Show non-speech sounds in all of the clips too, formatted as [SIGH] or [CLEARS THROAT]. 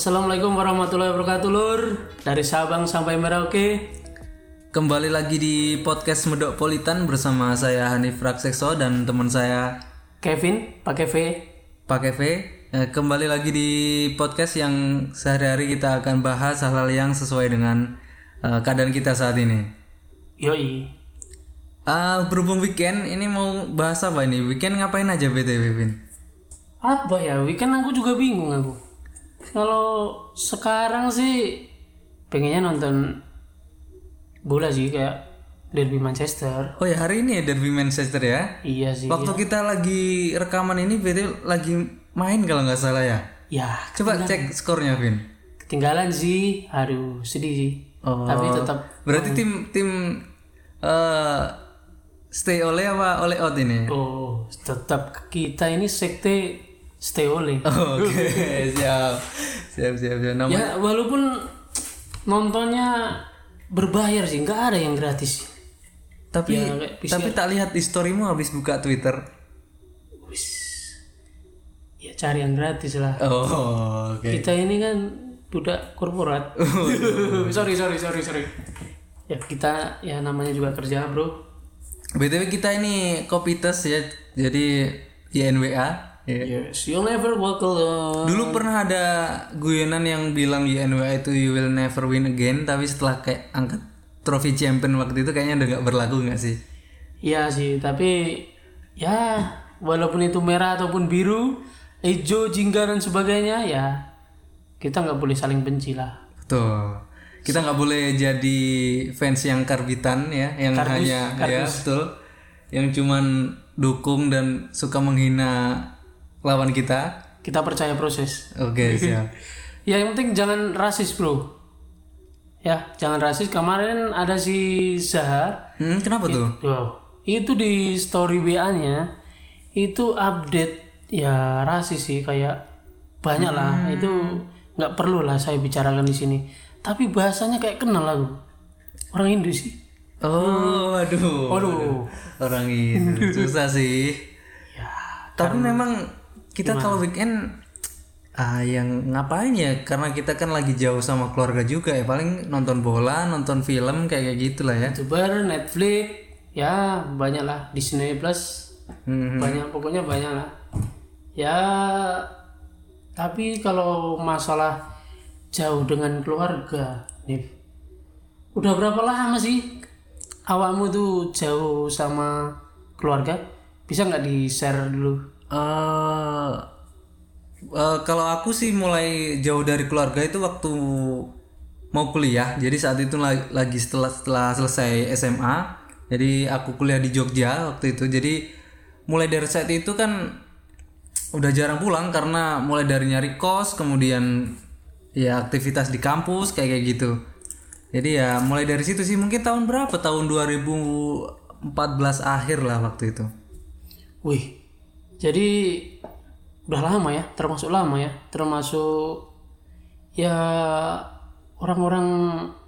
Assalamualaikum warahmatullahi wabarakatuh lur Dari Sabang sampai Merauke Kembali lagi di podcast Medok Politan bersama saya Hanif Raksekso dan teman saya Kevin pakai V Pak Keve. Eh, Kembali lagi di podcast yang sehari-hari kita akan bahas hal-hal yang sesuai dengan eh, keadaan kita saat ini. Yoi Ah, berhubung weekend, ini mau bahas apa ini? Weekend ngapain aja BTW, Vin? Apa ya weekend aku juga bingung aku Kalau sekarang sih Pengennya nonton Bola sih kayak Derby Manchester Oh ya, hari ini ya Derby Manchester ya? Iya sih Waktu kita lagi rekaman ini, BTW lagi main kalau nggak salah ya? Ya Coba cek skornya, Vin. ketinggalan sih Aduh sedih sih Oh. Tapi tetap Berarti tim tim eh stay oleh apa oleh out ini? Oh tetap kita ini sekte Stay oleh [LAUGHS] Oke, siap. Siap, siap, siap. Nama Ya walaupun nontonnya berbayar sih, nggak ada yang gratis. tapi ya, tapi tak lihat di storymu habis buka Twitter. Wis, ya cari yang gratis lah. Oh, oke. Kita ini kan budak korporat. [LAUGHS] sorry sorry sorry sorry. Ya kita ya namanya juga kerja bro. BTW kita ini kopites ya. Jadi YNWA. Ya. Yes, you'll never walk alone. Dulu pernah ada guyonan yang bilang YNWA itu you will never win again, tapi setelah kayak angkat trofi champion waktu itu kayaknya udah nggak berlaku nggak sih? Iya sih, tapi ya walaupun itu merah ataupun biru, hijau, jingga dan sebagainya ya kita nggak boleh saling benci lah. Betul. Kita nggak boleh jadi fans yang karbitan ya, yang hanya ya betul, yang cuman dukung dan suka menghina lawan kita. Kita percaya proses. Oke [LAUGHS] siap. Ya yang penting jangan rasis bro. Ya jangan rasis. Kemarin ada si Zahar. Hmm, kenapa tuh? Wow. Itu di story WA-nya itu update ya rasis sih kayak banyak lah. Itu nggak perlu lah saya bicarakan di sini. Tapi bahasanya kayak kenal aku. Orang Indo sih. Oh, aduh. Waduh. Orang ini [LAUGHS] susah sih. Ya. Tapi memang kita kalau weekend ah yang ngapain ya? Karena kita kan lagi jauh sama keluarga juga ya. Paling nonton bola, nonton film kayak gitulah ya. YouTuber, Netflix, ya banyak lah Disney Plus, Hmm. banyak pokoknya banyak lah. Ya, tapi kalau masalah jauh dengan keluarga, nih, udah berapa lama sih awakmu tuh jauh sama keluarga? Bisa nggak di share dulu? Eh eh, kalau aku sih mulai jauh dari keluarga itu waktu mau kuliah. Jadi saat itu la- lagi setelah setelah selesai SMA. Jadi aku kuliah di Jogja waktu itu. Jadi mulai dari saat itu kan udah jarang pulang karena mulai dari nyari kos, kemudian ya aktivitas di kampus kayak kayak gitu. Jadi ya mulai dari situ sih mungkin tahun berapa? Tahun 2014 akhir lah waktu itu. Wih, jadi udah lama ya, termasuk lama ya, termasuk ya orang-orang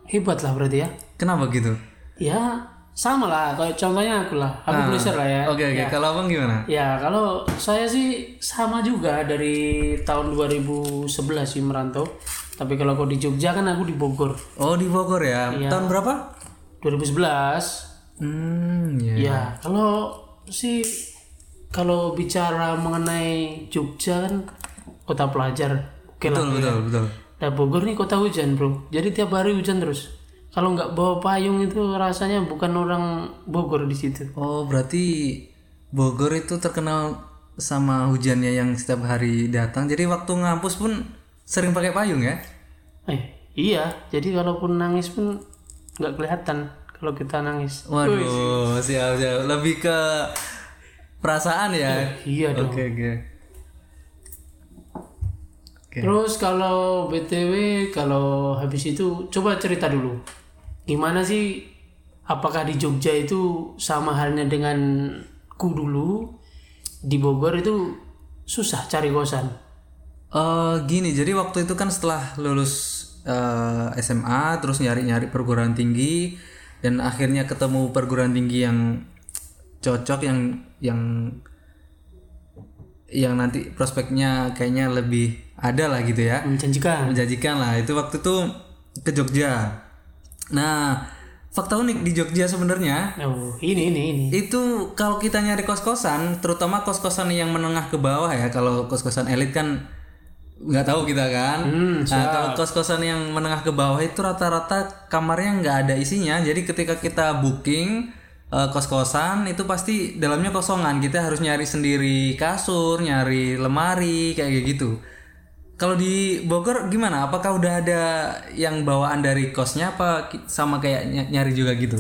hebat lah berarti ya. Kenapa gitu? Ya sama lah, kayak contohnya aku lah, aku tuliser lah ya. Oke oke, kalau abang gimana? Ya kalau saya sih sama juga dari tahun 2011 sih merantau. Tapi kalau kau di Jogja kan aku di Bogor Oh di Bogor ya. Tahun berapa? 2011. Hmm ya. Ya kalau sih kalau bicara mengenai Jogja kan kota pelajar, oke lah. Betul betul betul. Nah Bogor nih kota hujan bro, jadi tiap hari hujan terus. Kalau nggak bawa payung itu rasanya bukan orang Bogor di situ. Oh berarti Bogor itu terkenal sama hujannya yang setiap hari datang. Jadi waktu ngampus pun sering pakai payung ya? Eh iya, jadi kalaupun nangis pun nggak kelihatan kalau kita nangis. Waduh siap siap. Lebih ke perasaan ya. Iya dong. Oke oke. Terus kalau BTW kalau habis itu coba cerita dulu. Gimana sih apakah di Jogja itu sama halnya dengan ku dulu di Bogor itu susah cari kosan. Eh gini, jadi waktu itu kan setelah lulus eh, SMA, terus nyari-nyari perguruan tinggi, dan akhirnya ketemu perguruan tinggi yang cocok, yang yang yang nanti prospeknya kayaknya lebih ada lah gitu ya. Menjanjikan. Menjanjikan lah. Itu waktu itu ke Jogja. Nah fakta unik di Jogja sebenarnya oh ini ini ini. itu kalau kita nyari kos-kosan terutama kos-kosan yang menengah ke bawah ya kalau kos-kosan elit kan nggak tahu kita kan. Hmm, nah kalau kos-kosan yang menengah ke bawah itu rata-rata kamarnya nggak ada isinya. Jadi ketika kita booking eh, kos-kosan itu pasti dalamnya kosongan. Kita harus nyari sendiri kasur nyari lemari kayak gitu. Kalau di Bogor gimana? Apakah udah ada yang bawaan dari kosnya apa sama kayak ny- nyari juga gitu?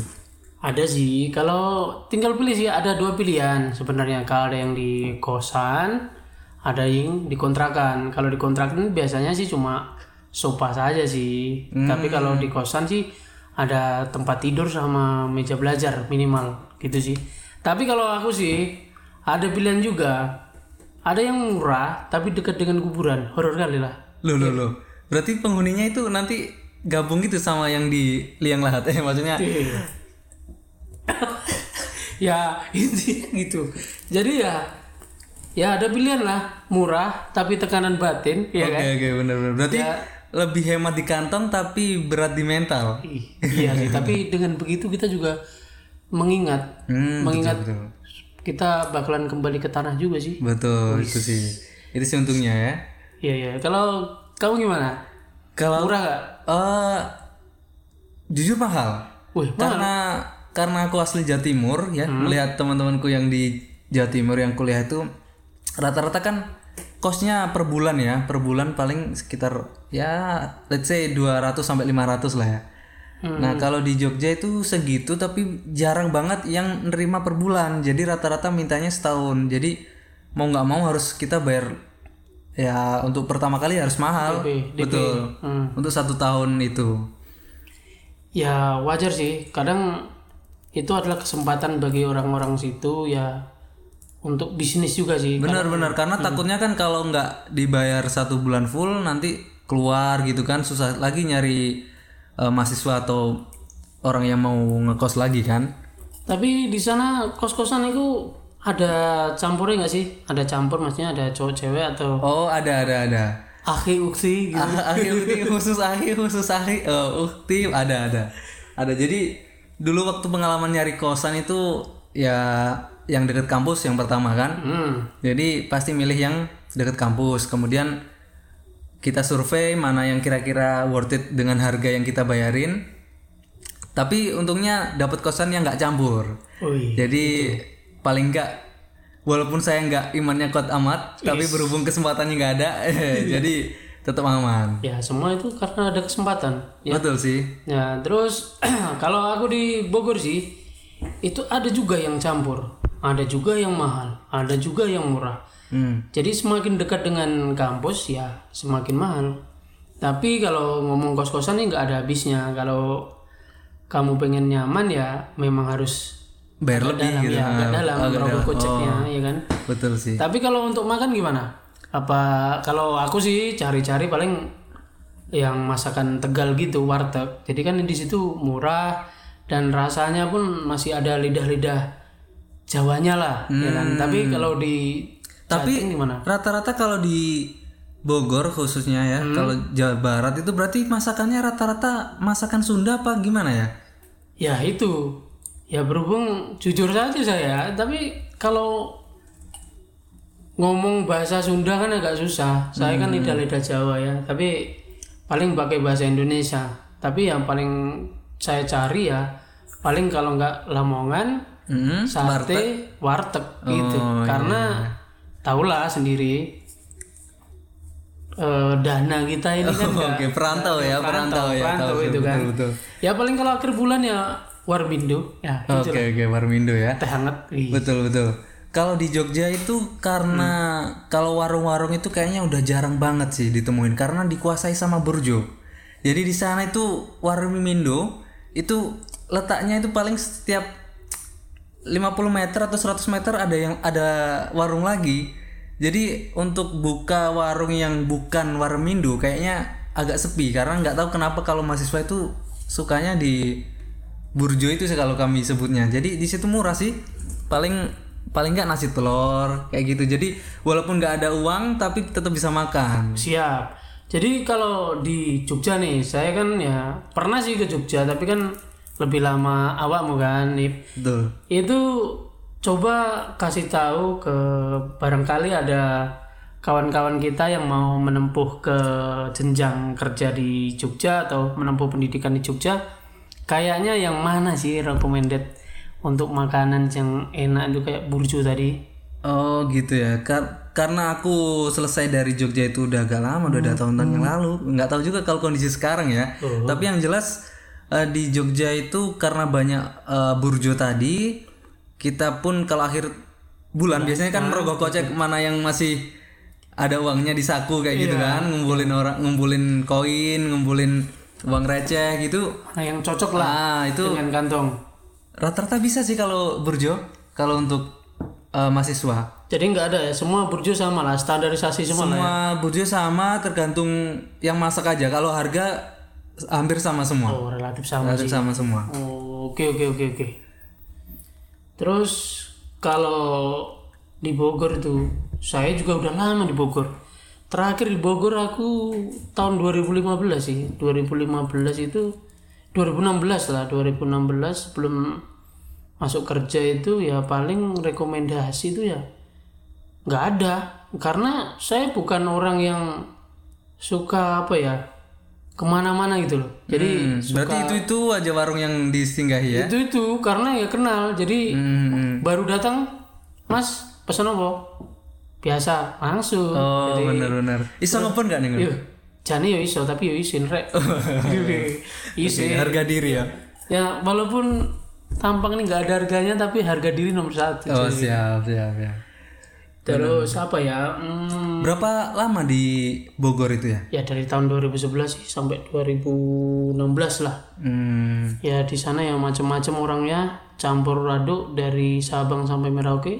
Ada sih. Kalau tinggal pilih sih ada dua pilihan sebenarnya. Kalau ada yang di kosan ada yang di kontrakan kalau di kontrakan biasanya sih cuma sofa saja sih. Tapi kalau di kosan sih ada tempat tidur sama meja belajar minimal gitu sih tapi kalau aku sih ada pilihan juga ada yang murah tapi dekat dengan kuburan horor kali lah Loh loh loh. Berarti penghuninya itu nanti gabung gitu sama yang di liang lahat eh maksudnya. Iya. [LAUGHS] ya intinya gitu jadi ya ya ada pilihan lah murah tapi tekanan batin ya Oke kan oke benar benar. Berarti Ya. Lebih hemat di kantong tapi berat di mental. Iya sih [LAUGHS] tapi dengan begitu kita juga mengingat Hmm, mengingat betul. kita bakalan kembali ke tanah juga sih Betul itu sih. Itu sih untungnya ya. iya iya kalau kamu gimana Kalau murah gak eh jujur mahal. wih mahal Karena karena aku asli Jawa Timur ya, melihat teman-temanku yang di Jawa Timur yang kuliah itu rata-rata kan kosnya per bulan ya, per bulan paling sekitar ya let's say 200 sampai 500 lah ya. Nah, kalau di Jogja itu segitu tapi jarang banget yang nerima per bulan. Jadi rata-rata mintanya setahun. Jadi mau nggak mau harus kita bayar ya untuk pertama kali harus mahal. DP, DP. Betul. Hmm. Untuk satu tahun itu. ya wajar sih kadang itu adalah kesempatan bagi orang-orang situ ya untuk bisnis juga sih Benar-benar karena takutnya kan kalau nggak dibayar satu bulan full nanti keluar gitu kan susah lagi nyari eh, mahasiswa atau orang yang mau ngekos lagi kan. Tapi di sana kos-kosan itu ada campurnya nggak sih? Ada campur maksudnya ada cowok cewek atau Oh ada ada ada. akhi ukti gitu. Ah, Akhi ukti khusus akhi khusus akhi oh, ukti ada ada ada jadi dulu waktu pengalaman nyari kosan itu ya yang deket kampus yang pertama kan. Hmm. Jadi pasti milih yang deket kampus. Kemudian kita survei mana yang kira-kira worth it dengan harga yang kita bayarin. Tapi untungnya dapat kosan yang nggak campur. Wih. Jadi paling nggak walaupun saya nggak imannya kuat amat, tapi berhubung kesempatannya nggak ada, [LAUGHS] jadi tetap aman. Ya semua itu karena ada kesempatan. Ya. Betul sih. Ya terus [CLEARS THROAT] kalau aku di Bogor sih itu ada juga yang campur, ada juga yang mahal, ada juga yang murah. Hmm. Jadi semakin dekat dengan kampus ya semakin mahal. Tapi kalau ngomong kos-kosan ini nggak ada habisnya. Kalau kamu pengen nyaman ya memang harus Bayar lebih dalam gitu. ya, agak dalam agak dalam. koceknya Oh, ya kan. Betul sih. Tapi kalau untuk makan gimana? Apa kalau aku sih cari-cari paling yang masakan Tegal gitu warteg. Jadi kan di situ murah dan rasanya pun masih ada lidah-lidah Jawanya lah, ya kan. Tapi kalau di Tapi gimana? rata-rata kalau di Bogor khususnya ya, Hmm. kalau Jawa Barat itu berarti masakannya rata-rata masakan Sunda apa gimana ya? Ya itu. Ya berhubung jujur saja saya, tapi kalau ngomong bahasa Sunda kan agak susah. Saya kan lidah-lidah Jawa ya, tapi paling pakai bahasa Indonesia. Tapi yang paling saya cari ya paling kalau nggak Lamongan, Hmm, sate, warteg gitu. Oh, Karena tahulah sendiri eh, dana kita ini kan [LAUGHS] Oh, nggak- Oke, perantau ya, perantau, ya. perantau itu betul, kan. Betul. Ya paling kalau akhir bulan ya Warmindo, ya gitu Oke, oke, Warmindo ya. teh hangat. Ih, Betul, betul. Kalau di Jogja itu karena kalau warung-warung itu kayaknya udah jarang banget sih ditemuin karena dikuasai sama burjo. Jadi di sana itu warung Mindo itu letaknya itu paling setiap 50 meter atau 100 meter ada yang ada warung lagi. Jadi untuk buka warung yang bukan warung Mindo kayaknya agak sepi karena nggak tahu kenapa kalau mahasiswa itu sukanya di burjo itu sih kalau kami sebutnya. Jadi di situ murah sih. Paling paling nggak nasi telur kayak gitu jadi walaupun nggak ada uang tapi tetap bisa makan Siap. Jadi kalau di Jogja nih, saya kan ya pernah sih ke Jogja, tapi kan lebih lama awakmu kan, Nip. betul Itu coba kasih tahu ke barangkali ada kawan-kawan kita yang mau menempuh ke jenjang kerja di Jogja atau menempuh pendidikan di Jogja. Kayaknya yang mana sih recommended untuk makanan yang enak itu kayak burjo tadi? Oh gitu ya. Kar- karena aku selesai dari Jogja itu udah agak lama, udah ada tahun-tahun yang lalu. Nggak tahu juga kalau kondisi sekarang ya. Tapi yang jelas eh, di Jogja itu karena banyak eh, burjo tadi, kita pun kalau akhir bulan biasanya kan merogoh kocek mana yang masih ada uangnya di saku kayak gitu kan, ngumpulin orang, ngumpulin koin, ngumpulin uang receh gitu. Nah, yang cocok lah Ah itu dengan kantong. rata-rata bisa sih kalau burjo, kalau untuk eh, mahasiswa. Jadi nggak ada ya, semua burjo sama lah, standarisasi semua, ya. Semua burjo sama tergantung yang masak aja. Kalau harga hampir sama semua. Oh, relatif sama. Relatif sama semua. Oh, oke oke oke oke. Terus kalau di Bogor itu, saya juga udah lama di Bogor. Terakhir di Bogor aku tahun 2015 sih. 2015 itu 2016 lah, 2016 sebelum masuk kerja itu ya paling rekomendasi itu ya nggak ada karena saya bukan orang yang suka apa ya ke mana-mana gitu loh jadi Hmm, berarti itu itu aja warung yang disinggahi ya. itu itu karena ya kenal jadi Hmm. baru datang mas pesan apa biasa langsung Oh benar-benar. Iso ngepon nggak nih? Yuk jani yo iso tapi yo isin rek [LAUGHS] isin Harga diri ya. ya walaupun tampang ini nggak ada harganya tapi harga diri nomor satu Oh siap siap ya. Terus apa ya? Hmm, Berapa lama di Bogor itu ya? ya dari tahun 2011 sih sampai 2016 lah. Hmm. ya di sana ya macam-macam orangnya. Campur aduk dari Sabang sampai Merauke.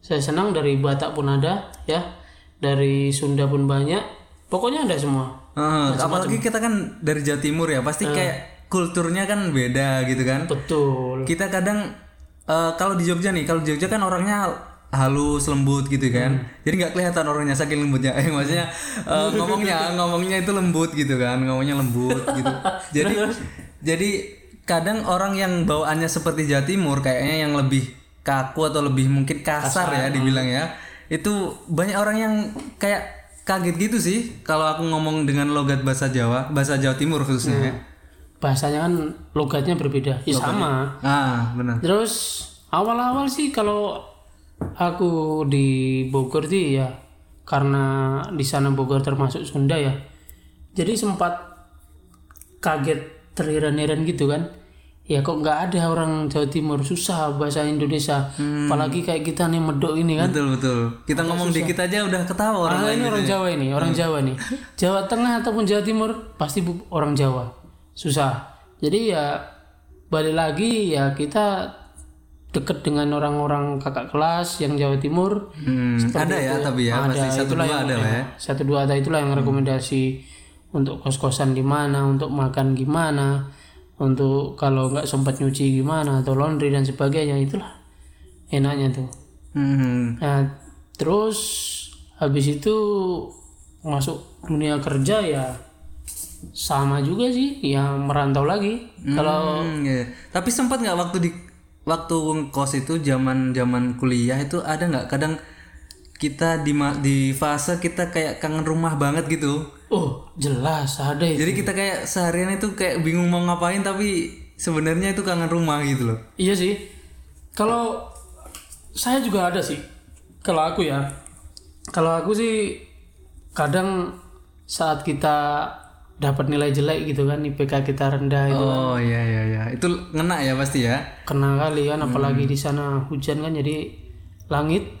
Saya senang dari Batak pun ada ya. Dari Sunda pun banyak. Pokoknya ada semua. Ah, apalagi kita kan dari Jawa Timur ya, pasti kayak kulturnya kan beda gitu kan. betul. Kita kadang eh, kalau di Jogja nih kalau di Jogja kan orangnya halus lembut gitu kan. Jadi nggak kelihatan orangnya saking lembutnya. [LAUGHS] Eh maksudnya eh, ngomongnya ngomongnya itu lembut gitu kan ngomongnya lembut gitu. [LAUGHS] Jadi jadi kadang orang yang bawaannya seperti Jawa Timur kayaknya yang lebih kaku atau lebih mungkin kasar, ya dibilang ya itu banyak orang yang kayak kaget gitu sih kalau aku ngomong dengan logat bahasa Jawa bahasa Jawa Timur khususnya ya. bahasanya kan logatnya berbeda. Ya sama. Ah benar. Terus awal-awal sih kalau aku di Bogor sih ya karena di sana Bogor termasuk Sunda ya jadi sempat kaget terheran-heran gitu kan ya kok nggak ada orang Jawa Timur susah bahasa Indonesia apalagi kayak kita nih medok ini kan Betul betul. Kita ngomong dikit aja udah ketawa orang Ah, ini orang Jawa ini, orang Jawa nih. Jawa Tengah ataupun Jawa Timur pasti orang Jawa. Susah. Jadi ya balik lagi ya kita deket dengan orang-orang kakak kelas yang Jawa Timur. Hmm, ada ya tapi ya pasti satu itulah dua yang- ada lah ya. ya, Satu dua ada itulah yang rekomendasi untuk kos-kosan di mana, untuk makan gimana, untuk kalau nggak sempat nyuci gimana atau laundry dan sebagainya itulah enaknya tuh. Hmm, Nah, terus habis itu masuk dunia kerja ya sama juga sih, ya merantau lagi. Kalau hmm, iya. Tapi sempat nggak waktu di waktu kos itu zaman zaman kuliah itu ada nggak kadang kita di di fase kita kayak kangen rumah banget gitu. oh jelas ada itu. Jadi kita kayak seharian itu kayak bingung mau ngapain tapi sebenarnya itu kangen rumah gitu loh. Iya sih. Kalau saya juga ada sih. Kalau aku ya, kalau aku sih kadang saat kita dapat nilai jelek gitu kan, IPK kita rendah itu Oh iya iya iya. Itu ngena ya pasti ya. kena kali kan, apalagi di sana hujan kan jadi langit. [LAUGHS]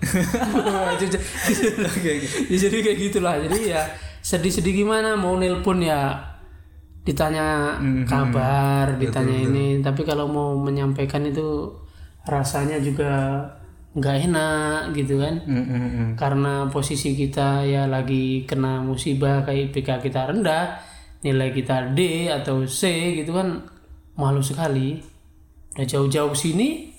Ya, jadi kayak gitulah. Jadi ya sedih-sedih gimana? Mau nelpon ya ditanya kabar ditanya ini. tapi kalau mau menyampaikan itu rasanya juga nggak enak gitu kan. Hmm, hmm, hmm. karena posisi kita ya lagi kena musibah kayak IPK kita rendah nilai kita D atau C gitu kan malu sekali udah jauh-jauh sini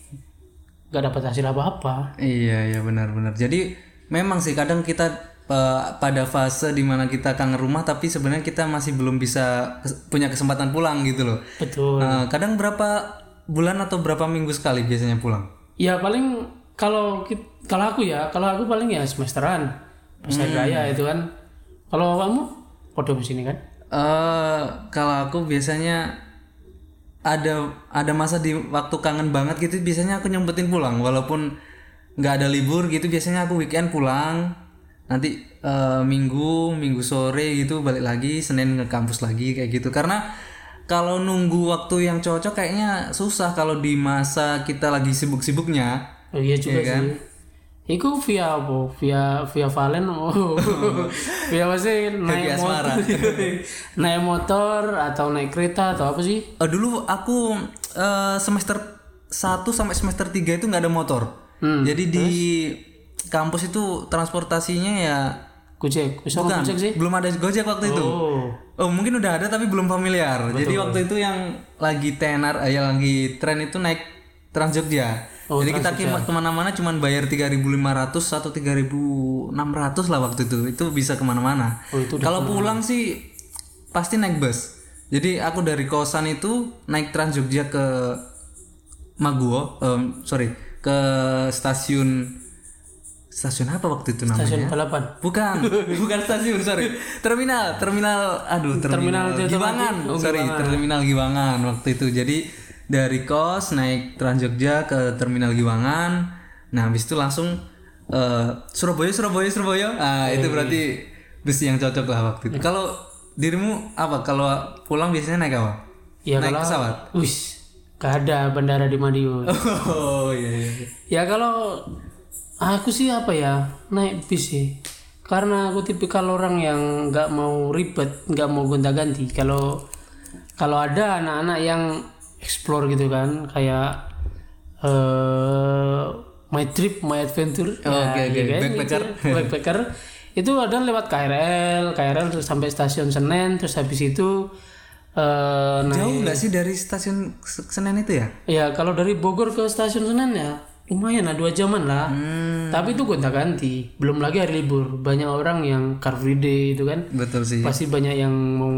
nggak dapat hasil apa-apa Iya iya benar-benar. Jadi memang sih kadang kita eh, pada fase di mana kita kangen rumah tapi sebenarnya kita masih belum bisa kes- punya kesempatan pulang gitu loh. betul Eh, kadang berapa bulan atau berapa minggu sekali biasanya pulang? ya paling kalau kalau aku ya kalau aku paling ya semesteran pas hari raya itu kan kalau kamu podo di sini kan eh kalau aku biasanya ada ada masa di waktu kangen banget gitu biasanya aku nyempetin pulang. Walaupun nggak ada libur gitu biasanya aku weekend pulang. Nanti eh, minggu minggu sore gitu balik lagi senin ke kampus lagi kayak gitu. Karena kalau nunggu waktu yang cocok kayaknya susah kalau di masa kita lagi sibuk-sibuknya. Oh iya juga kan? sih Iku via apa? Via via Valen oh. [LAUGHS] via apa sih? Naik motor, [LAUGHS] naik motor atau naik kereta atau apa sih? Eh, dulu aku eh, semester 1 sampai semester 3 itu nggak ada motor. Hmm, Jadi di kampus itu transportasinya ya Gojek, bisa bukan, Gojek sih? belum ada Gojek waktu itu. Oh, Oh, mungkin udah ada tapi belum familiar. Jadi waktu itu yang lagi tenar eh, yang lagi tren itu naik Trans Jogja. Oh, Jadi kita ke- ke mana-mana cuman bayar 3.500 atau 3.600 lah waktu itu. Itu bisa ke mana-mana. Oh, Kalau pulang sih pasti naik bus. Jadi aku dari kosan itu naik Trans Jogja ke Maguwo, em, sorry, ke stasiun stasiun apa waktu itu namanya? stasiun balapan. Bukan, [LAUGHS] bukan stasiun, sorry. Terminal, terminal, aduh, terminal, Terminal Giwangan. Oh, sorry, terminal Giwangan waktu itu. Jadi dari kos naik Trans Jogja ke terminal Giwangan. Nah, habis itu langsung eh, Surabaya, Surabaya, Surabaya. Ah, itu berarti bus yang cocok lah waktu itu. Kalau dirimu apa? Kalau pulang biasanya naik apa? Ya naik kalau pesawat. Wis, gak ada bandara di Madiun. [LAUGHS] Oh, iya iya. ya kalau aku sih apa ya naik bis sih. Karena aku tipikal orang yang nggak mau ribet, nggak mau gonta-ganti. Kalau kalau ada anak-anak yang explore gitu kan, kayak eh my trip, my adventure, Oh, oke, oke. gitu kan, Backpacker. itu, backpacker [LAUGHS] itu ada lewat KRL, KRL terus sampai stasiun Senen, terus habis itu naik Jauh nggak sih dari stasiun Senen itu ya? Ya kalau dari Bogor ke stasiun Senen ya lumayan lah dua jaman lah. Hmm. Tapi itu gonta ganti. Belum lagi hari libur. Banyak orang yang car free day itu kan. Betul sih. Pasti banyak yang mau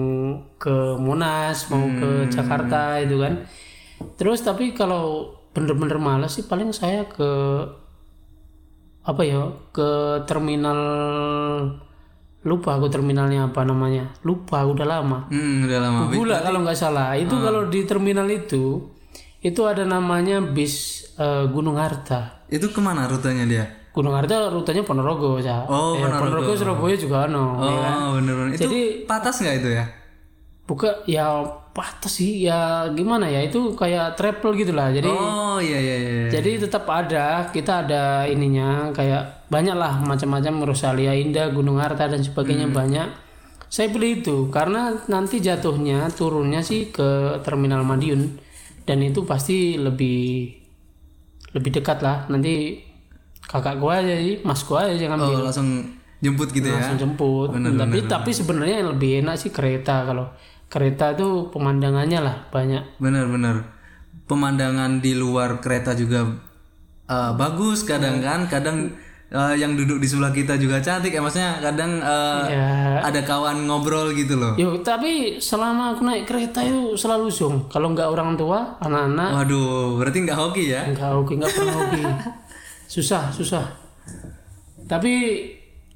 ke Monas, mau ke Jakarta itu kan. Terus tapi kalau bener-bener malas sih paling saya ke apa ya ke terminal lupa aku terminalnya apa namanya lupa udah lama Hmm, udah lama. Gula kalau nggak salah. Itu kalau di terminal itu itu ada namanya bis eh, Gunung Harta. Itu ke mana rutenya dia? Gunung Harta rutenya Ponorogo ya. Oh, Ya, Ponorogo Surabaya juga ano. Oh, ya kan? bener bener. Itu Jadi- patas nggak itu ya? Buka ya patah sih ya gimana ya itu kayak travel gitulah. Jadi Oh, iya iya iya. jadi tetap ada kita ada ininya kayak banyak lah macam-macam Rosalia Indah, Gunung Harta dan sebagainya Hmm. banyak. Saya pilih itu karena nanti jatuhnya turunnya sih ke Terminal Madiun dan itu pasti lebih lebih dekat lah. Nanti kakak gua aja sih, mas gua aja yang ambil Oh, langsung jemput gitu ya. langsung jemput. tapi tapi sebenarnya yang lebih enak sih kereta kalau kereta itu pemandangannya lah banyak. Bener bener. Pemandangan di luar kereta juga eh, bagus kadang kan, kadang eh, yang duduk di sebelah kita juga cantik ya maksudnya kadang eh, Ya, ada kawan ngobrol gitu loh. Yo, tapi selama aku naik kereta itu selalu zoom. Kalau nggak orang tua, anak-anak Waduh, berarti nggak hoki ya? nggak oke, nggak pernah oke. [LAUGHS] Susah, susah. Tapi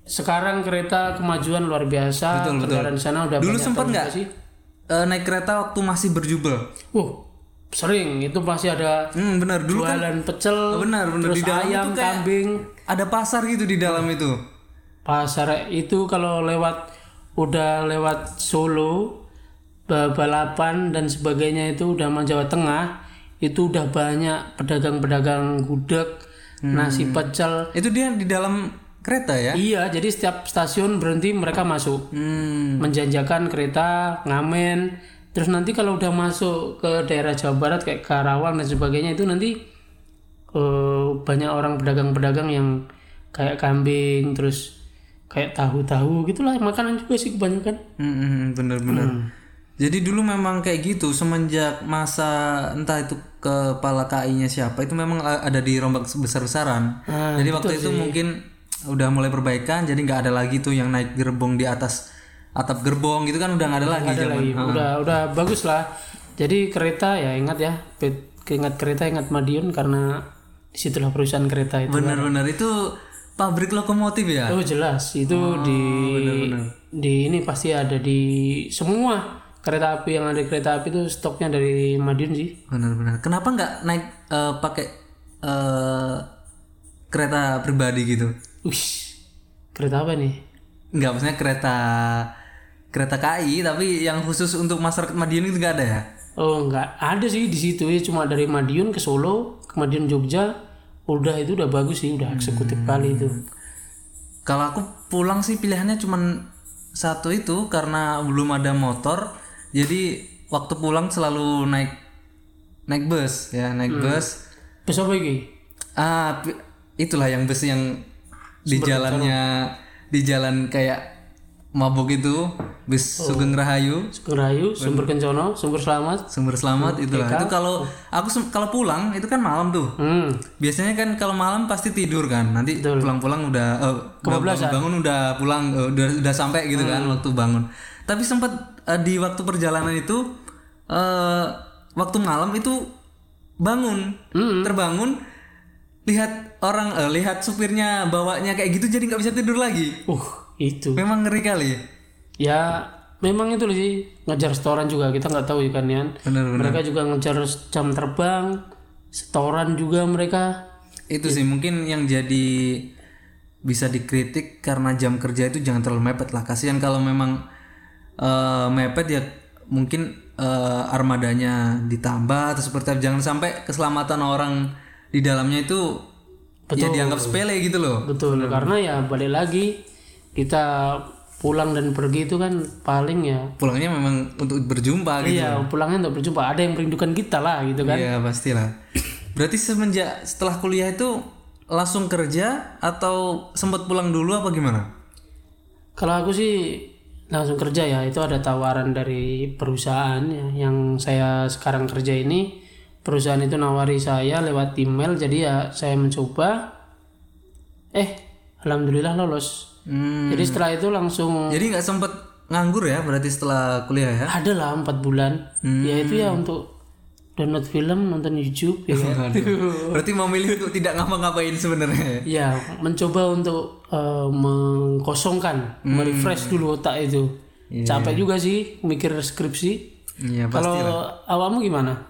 sekarang kereta kemajuan luar biasa. Betul, betul. Di sana udah Dulu sempat nggak sih? eh, naik kereta waktu masih berjubel? Wah, sering itu pasti ada Hmm, benar. Dulu kan jualan pecel, benar, benar. terus Di dalam ayam, itu kambing. ada pasar gitu di dalam itu. Pasar itu kalau lewat udah lewat Solo, ba- balapan dan sebagainya itu udah mau Jawa Tengah, itu udah banyak pedagang-pedagang gudeg, Hmm. nasi pecel. Itu dia di dalam kereta ya? Iya, jadi setiap stasiun berhenti mereka masuk, Hmm. menjanjakan kereta, ngamen. Terus nanti kalau udah masuk ke daerah Jawa Barat kayak Karawang dan sebagainya itu nanti eh, banyak orang pedagang-pedagang yang kayak kambing, terus kayak tahu-tahu gitulah makanan juga sih kebanyakan. Hmm, hmm, bener bener. Jadi dulu memang kayak gitu semenjak masa entah itu kepala KI-nya siapa itu memang ada di rombak besar-besaran. Ah, jadi waktu itu mungkin udah mulai perbaikan jadi nggak ada lagi tuh yang naik gerbong di atas atap gerbong gitu kan udah nggak ada lagi ada zaman. lagi udah udah bagus lah jadi kereta ya ingat ya ingat kereta ingat Madiun karena di situlah perusahaan kereta itu Bener-bener itu pabrik lokomotif ya. oh jelas itu di di ini pasti ada di semua kereta api yang ada di kereta api itu stoknya dari Madiun sih Benar-benar. Kenapa nggak naik eh, pakai eh, kereta pribadi gitu? Wih, kereta apa nih Nggak maksudnya kereta kereta KI tapi yang khusus untuk masyarakat Madiun itu nggak ada ya? oh nggak ada sih di situ ya cuma dari Madiun ke Solo ke Madiun Jogja udah itu udah bagus sih udah eksekutif kali itu Kalau aku pulang sih pilihannya cuman satu itu karena belum ada motor. Jadi waktu pulang selalu naik naik bus ya, naik bus. Bus apa iki? Ah, itulah yang bus yang di jalannya di jalan kayak mabuk itu, bus Sugeng Rahayu, Sugeng Rahayu, Sumber Kencono, Sumber Selamat. sumber selamat itulah. Itu kalau aku kalau pulang itu kan malam tuh. Hmm. Biasanya kan kalau malam pasti tidur kan. Nanti pulang-pulang udah udah bangun, bangun udah pulang eh, udah udah sampai gitu kan waktu bangun. Tapi sempat eh, di waktu perjalanan itu eh waktu malam itu bangun, terbangun lihat orang eh, lihat supirnya bawanya kayak gitu jadi nggak bisa tidur lagi. Uh, itu. Memang ngeri kali. Ya, memang itu sih ngejar setoran juga kita nggak tahu ikan ya. Bener-bener. Mereka juga ngejar jam terbang, setoran juga mereka. Itu sih mungkin yang jadi bisa dikritik karena jam kerja itu jangan terlalu mepet lah. Kasihan kalau memang eh, mepet ya mungkin eh, armadanya ditambah atau seperti apa. Jangan sampai keselamatan orang di dalamnya itu ya dianggap sepele gitu loh. Betul, karena ya balik lagi kita pulang dan pergi itu kan paling ya Pulangnya memang untuk berjumpa gitu. iya pulangnya untuk berjumpa ada yang merindukan kita lah gitu kan Iya pastilah. Berarti semenjak setelah kuliah itu langsung kerja atau sempat pulang dulu apa gimana? Kalau aku sih langsung kerja ya, itu ada tawaran dari perusahaan ya, yang saya sekarang kerja ini. Perusahaan itu nawari saya lewat email, jadi ya saya mencoba. Eh, alhamdulillah lolos. Hmm. Jadi setelah itu langsung Jadi nggak sempet nganggur ya berarti setelah kuliah ya? ada lah empat bulan. Ya itu ya untuk download film, nonton YouTube ya. kan. Berarti memilih untuk tidak ngapa-ngapain sebenarnya. ya mencoba untuk eh, mengkosongkan, merefresh dulu otak itu. Capek juga sih mikir skripsi. Iya pasti. Kalau awakmu gimana?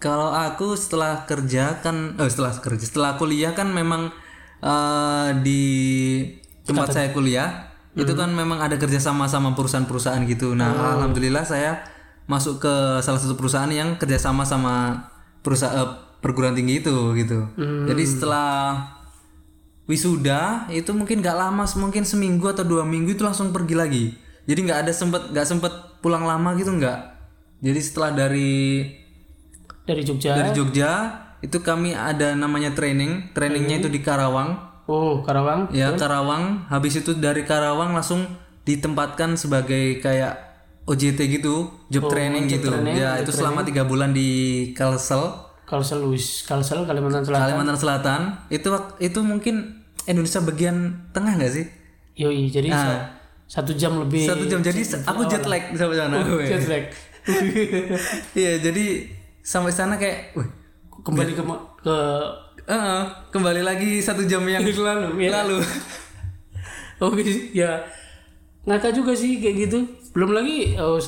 Kalau aku setelah kerja kan, eh setelah kerja, setelah kuliah kan memang eh, di tempat saya kuliah itu kan memang ada kerja sama sama perusahaan-perusahaan gitu. Nah, alhamdulillah saya masuk ke salah satu perusahaan yang kerjasama sama perusahaan perguruan tinggi itu gitu. Jadi setelah wisuda itu mungkin nggak lama, mungkin seminggu atau dua minggu itu langsung pergi lagi. Jadi nggak ada sempet nggak sempet pulang lama gitu nggak. Jadi setelah dari Dari Jogja. dari Jogja itu kami ada namanya training trainingnya itu di Karawang Oh, Karawang. ya Karawang habis itu dari Karawang langsung ditempatkan sebagai kayak OJT gitu job training gitu ya itu selama tiga bulan di Kalsel Kalsel. Kalsel, Kalimantan Selatan. Kalimantan Selatan itu itu mungkin Indonesia bagian tengah nggak sih Yoi, jadi sa- satu jam lebih. satu jam jadi aku jet lag sampai sana Jet lag. [LAUGHS] iya jadi sampai sana kayak wih, Kembali ke ke eh, kembali lagi satu jam yang lalu. Ya. lalu [LAUGHS] Oke, ya ngakak juga sih kayak gitu. Belum lagi oh,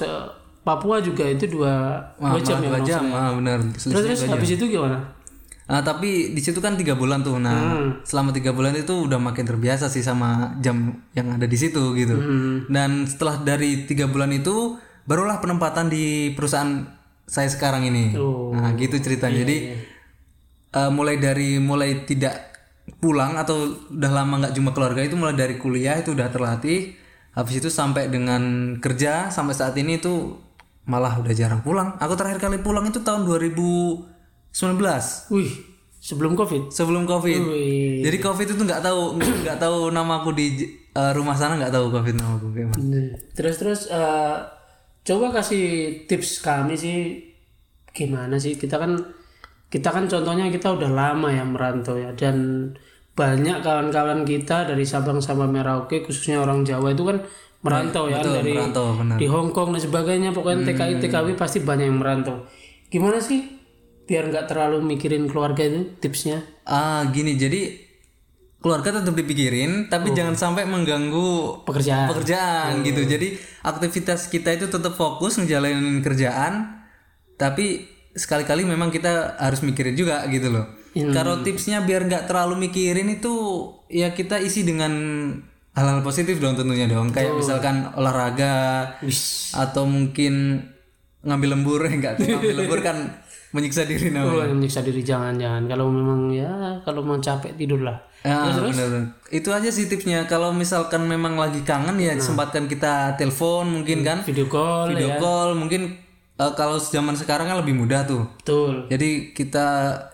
Papua juga itu dua, Wah, dua jam ya. dua jam, ah, benar. Terus terus habis itu gimana? Ah, tapi di situ kan tiga bulan tuh. Nah, Hmm. selama tiga bulan itu udah makin terbiasa sih sama jam yang ada di situ gitu. Hmm. Dan setelah dari tiga bulan itu, barulah penempatan di perusahaan saya sekarang ini. Oh. Nah, gitu ceritanya. Jadi eh, mulai dari mulai tidak pulang atau udah lama nggak jumpa keluarga itu mulai dari kuliah itu udah terlatih. Habis itu sampai dengan kerja sampai saat ini itu malah udah jarang pulang. Aku terakhir kali pulang itu tahun 2019 Wih, sebelum Covid. sebelum covid Wih. jadi covid itu nggak tahu [CLEARS THROAT] nggak tahu nama aku di eh, rumah sana nggak tahu covid nama aku kayak mana Terus terus eh, coba kasih tips kami sih gimana sih kita kan kita kan contohnya kita udah lama ya merantau ya dan banyak kawan-kawan kita dari Sabang sampai Merauke khususnya orang Jawa itu kan merantau ya Betul, dari merantau benar. di Hong Kong dan sebagainya. Pokoknya TKI TKW pasti banyak yang merantau. Gimana sih? Biar nggak terlalu mikirin keluarga itu tipsnya. Ah, gini jadi keluarga tetap dipikirin tapi jangan sampai mengganggu pekerjaan. pekerjaan gitu. Jadi aktivitas kita itu tetap fokus ngejalanin kerjaan tapi sekali-kali memang kita harus mikirin juga gitu loh. Kalau tipsnya biar nggak terlalu mikirin itu ya kita isi dengan hal-hal positif dong tentunya dong. Kayak misalkan olahraga Wis. atau mungkin ngambil lembur [LAUGHS] enggak ngambil lembur kan menyiksa diri namanya. Oh, menyiksa diri jangan-jangan kalau memang ya kalau mau capek tidurlah Ah, benar, benar. Itu aja sih tipsnya. Kalau misalkan memang lagi kangen ya sempatkan kita telepon mungkin kan, video call video ya call mungkin eh, kalau zaman sekarang kan lebih mudah tuh. betul Jadi kita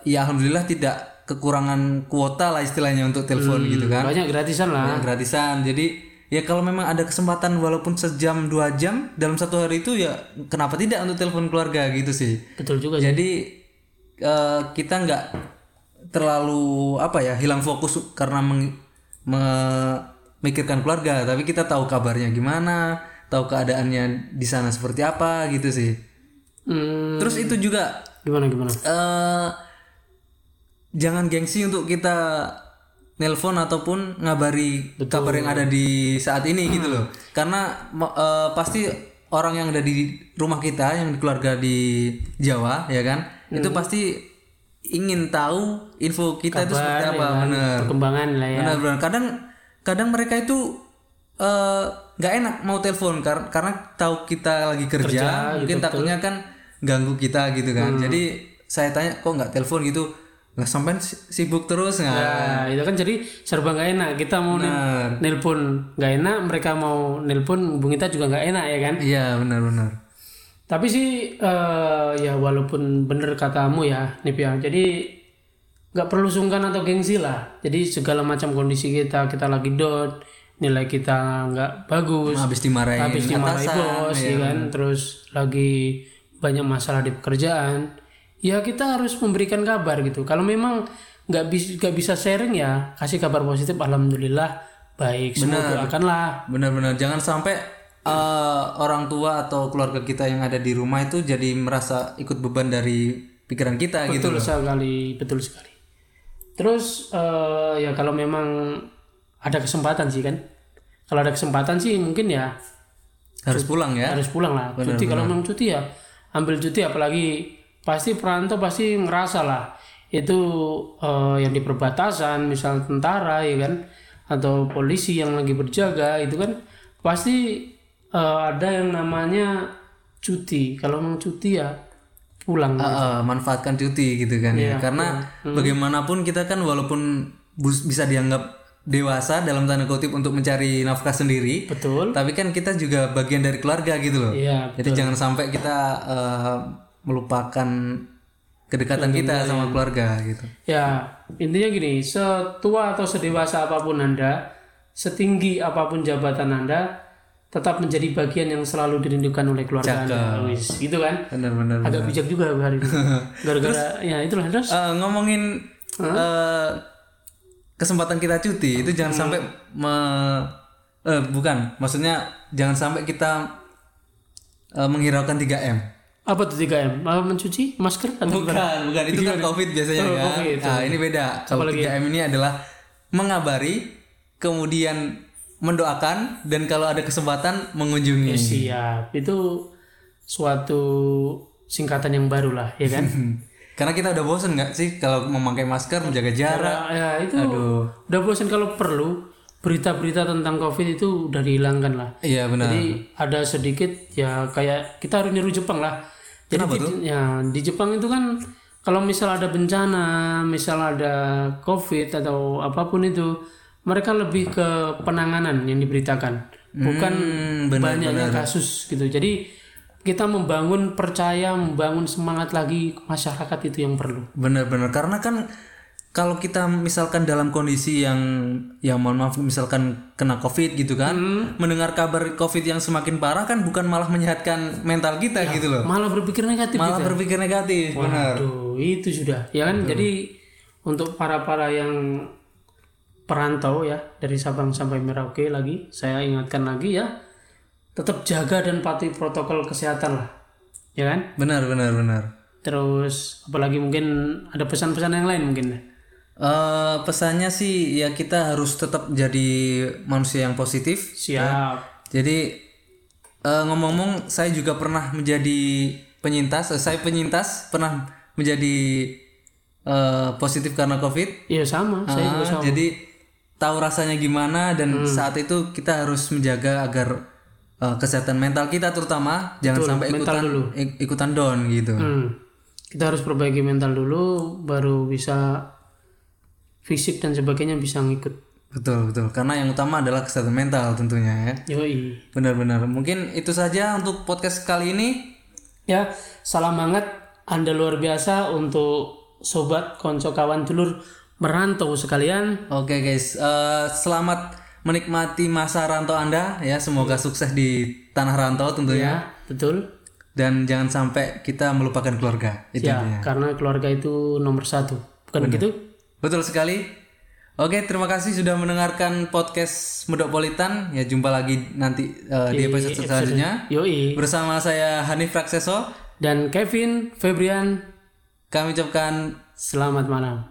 ya alhamdulillah tidak kekurangan kuota lah istilahnya untuk telepon gitu kan. banyak gratisan lah Yang gratisan. Jadi ya kalau memang ada kesempatan walaupun sejam dua jam dalam satu hari itu ya kenapa tidak untuk telepon keluarga gitu sih. betul juga sih Jadi eh, kita nggak terlalu apa ya hilang fokus karena meng- memikirkan keluarga, tapi kita tahu kabarnya gimana, tahu keadaannya di sana seperti apa gitu sih. Hmm, Terus itu juga gimana gimana? eh jangan gengsi untuk kita nelpon ataupun ngabari kabar yang ada di saat ini gitu loh. Karena eh, pasti orang yang ada di rumah kita yang di keluarga di Jawa ya kan, itu pasti ingin tahu info kita itu seperti apa, bener. perkembangan lah ya. Benar benar. Kadang kadang mereka itu eh, nggak enak mau telepon kar- karena tahu kita lagi kerja, mungkin takutnya kan ganggu kita gitu kan. Jadi saya tanya kok nggak telepon gitu? Nggak sampai sibuk terus nggak? Nah, itu kan jadi serba nggak enak. Kita mau Benar. nelpon nggak enak, mereka mau nelpon hubung kita juga nggak enak ya kan. Iya benar benar. Tapi sih eh, ya walaupun bener katamu ya, Nip ya. Jadi nggak perlu sungkan atau gengsi lah. Jadi segala macam kondisi kita, kita lagi down, nilai kita nggak bagus, Habis dimarahin habis dimarahi atasan, bos, iya, ya kan. Terus lagi banyak masalah di pekerjaan, ya kita harus memberikan kabar gitu. Kalau memang nggak bisa nggak bisa sharing ya kasih kabar positif. Alhamdulillah baik, semua doakanlah. Benar-benar jangan sampai eh, orang tua atau keluarga kita yang ada di rumah itu jadi merasa ikut beban dari pikiran kita gitu. betul sekali betul sekali terus eh, ya kalau memang ada kesempatan sih kan kalau ada kesempatan sih mungkin ya Harus pulang ya. harus pulang lah cuti kalau memang cuti ya ambil cuti apalagi pasti perantau pasti ngerasa lah. Itu eh, yang di perbatasan misal tentara ya kan? Atau polisi yang lagi berjaga itu kan pasti eh, ada yang namanya cuti. Kalau memang cuti ya pulang. Ah, ah, manfaatkan cuti gitu kan ya. Karena bagaimanapun kita kan walaupun bus- bisa dianggap dewasa dalam tanda kutip untuk mencari nafkah sendiri, betul tapi kan kita juga bagian dari keluarga gitu loh. Iya, Jadi jangan sampai kita eh, melupakan kedekatan kita sama keluarga gitu. Ya, intinya gini, setua atau sedewasa apa pun Anda, setinggi apa pun jabatan Anda, tetap menjadi bagian yang selalu dirindukan oleh keluarga Anda. Wis, gitu kan? Benar-benar. Agak bijak juga hari ini. [LAUGHS] Gara-gara ya itulah terus. Eh, ngomongin eh, kesempatan kita cuti itu jangan sampai me- eh, bukan, maksudnya jangan sampai kita eh, menghiraukan 3M. Apa tuh 3M? Apa mencuci masker atau Bukan, bukan itu kan Covid biasanya Oh, kan. Covid, Nah, ini beda. Kalau 3M ini adalah mengabari, kemudian mendoakan dan kalau ada kesempatan mengunjungi. Siap. Itu suatu singkatan yang baru lah, ya kan? [LAUGHS] Karena kita udah bosen nggak sih kalau memakai masker, menjaga jarak. ya itu udah bosan kalau perlu berita-berita tentang covid itu udah dihilangkan lah Iya benar. Jadi ada sedikit ya kayak kita harus niru Jepang lah. Jadi di, ya di Jepang itu kan kalau misal ada bencana, misal ada COVID atau apa pun itu, mereka lebih ke penanganan yang diberitakan, bukan Hmm, benar, banyaknya kasus gitu. Jadi kita membangun percaya, membangun semangat lagi masyarakat itu yang perlu. Benar-benar karena kan kalau kita misalkan dalam kondisi yang yang mohon maaf misalkan kena covid gitu kan mendengar kabar covid yang semakin parah kan bukan malah menyehatkan mental kita gitu loh malah berpikir negatif malah berpikir negatif benar Aduh, itu sudah. Ya kan? Jadi untuk para-para yang perantau ya dari Sabang sampai Merauke lagi, saya ingatkan lagi ya, tetap jaga dan patuhi protokol kesehatan lah. Ya kan? benar benar benar Terus apalagi mungkin ada pesan-pesan yang lain mungkin. Eh, pesannya sih ya kita harus tetap jadi manusia yang positif Siap. Jadi eh, ngomong-ngomong, saya juga pernah menjadi penyintas. Eh, Saya penyintas pernah menjadi eh, positif karena COVID. Iya sama, saya juga sama. jadi tahu rasanya gimana dan saat itu kita harus menjaga agar eh, kesehatan mental kita terutama jangan sampai ikutan dulu. ik- ikutan down gitu. Hmm. Kita harus perbaiki mental dulu baru bisa fisik dan sebagainya bisa ngikut. Betul betul. Karena yang utama adalah kesehatan mental tentunya ya. Yoi. Benar-benar. Mungkin itu saja untuk podcast kali ini. Ya, salam hangat Anda luar biasa untuk sobat, konco, kawan, dulur merantau sekalian. Oke guys, eh, selamat menikmati masa rantau Anda ya. Semoga sukses di tanah rantau tentunya. Ya, betul. Dan jangan sampai kita melupakan keluarga. Itu Ya, intinya. karena keluarga itu nomor satu. Bukan begitu? Betul sekali. Oke, terima kasih sudah mendengarkan podcast Medopolitan. Ya, jumpa lagi nanti eh, di episode selanjutnya. Yoi. Bersama saya Hanif Rakseso. Dan Kevin, Febrian, Kami ucapkan selamat malam.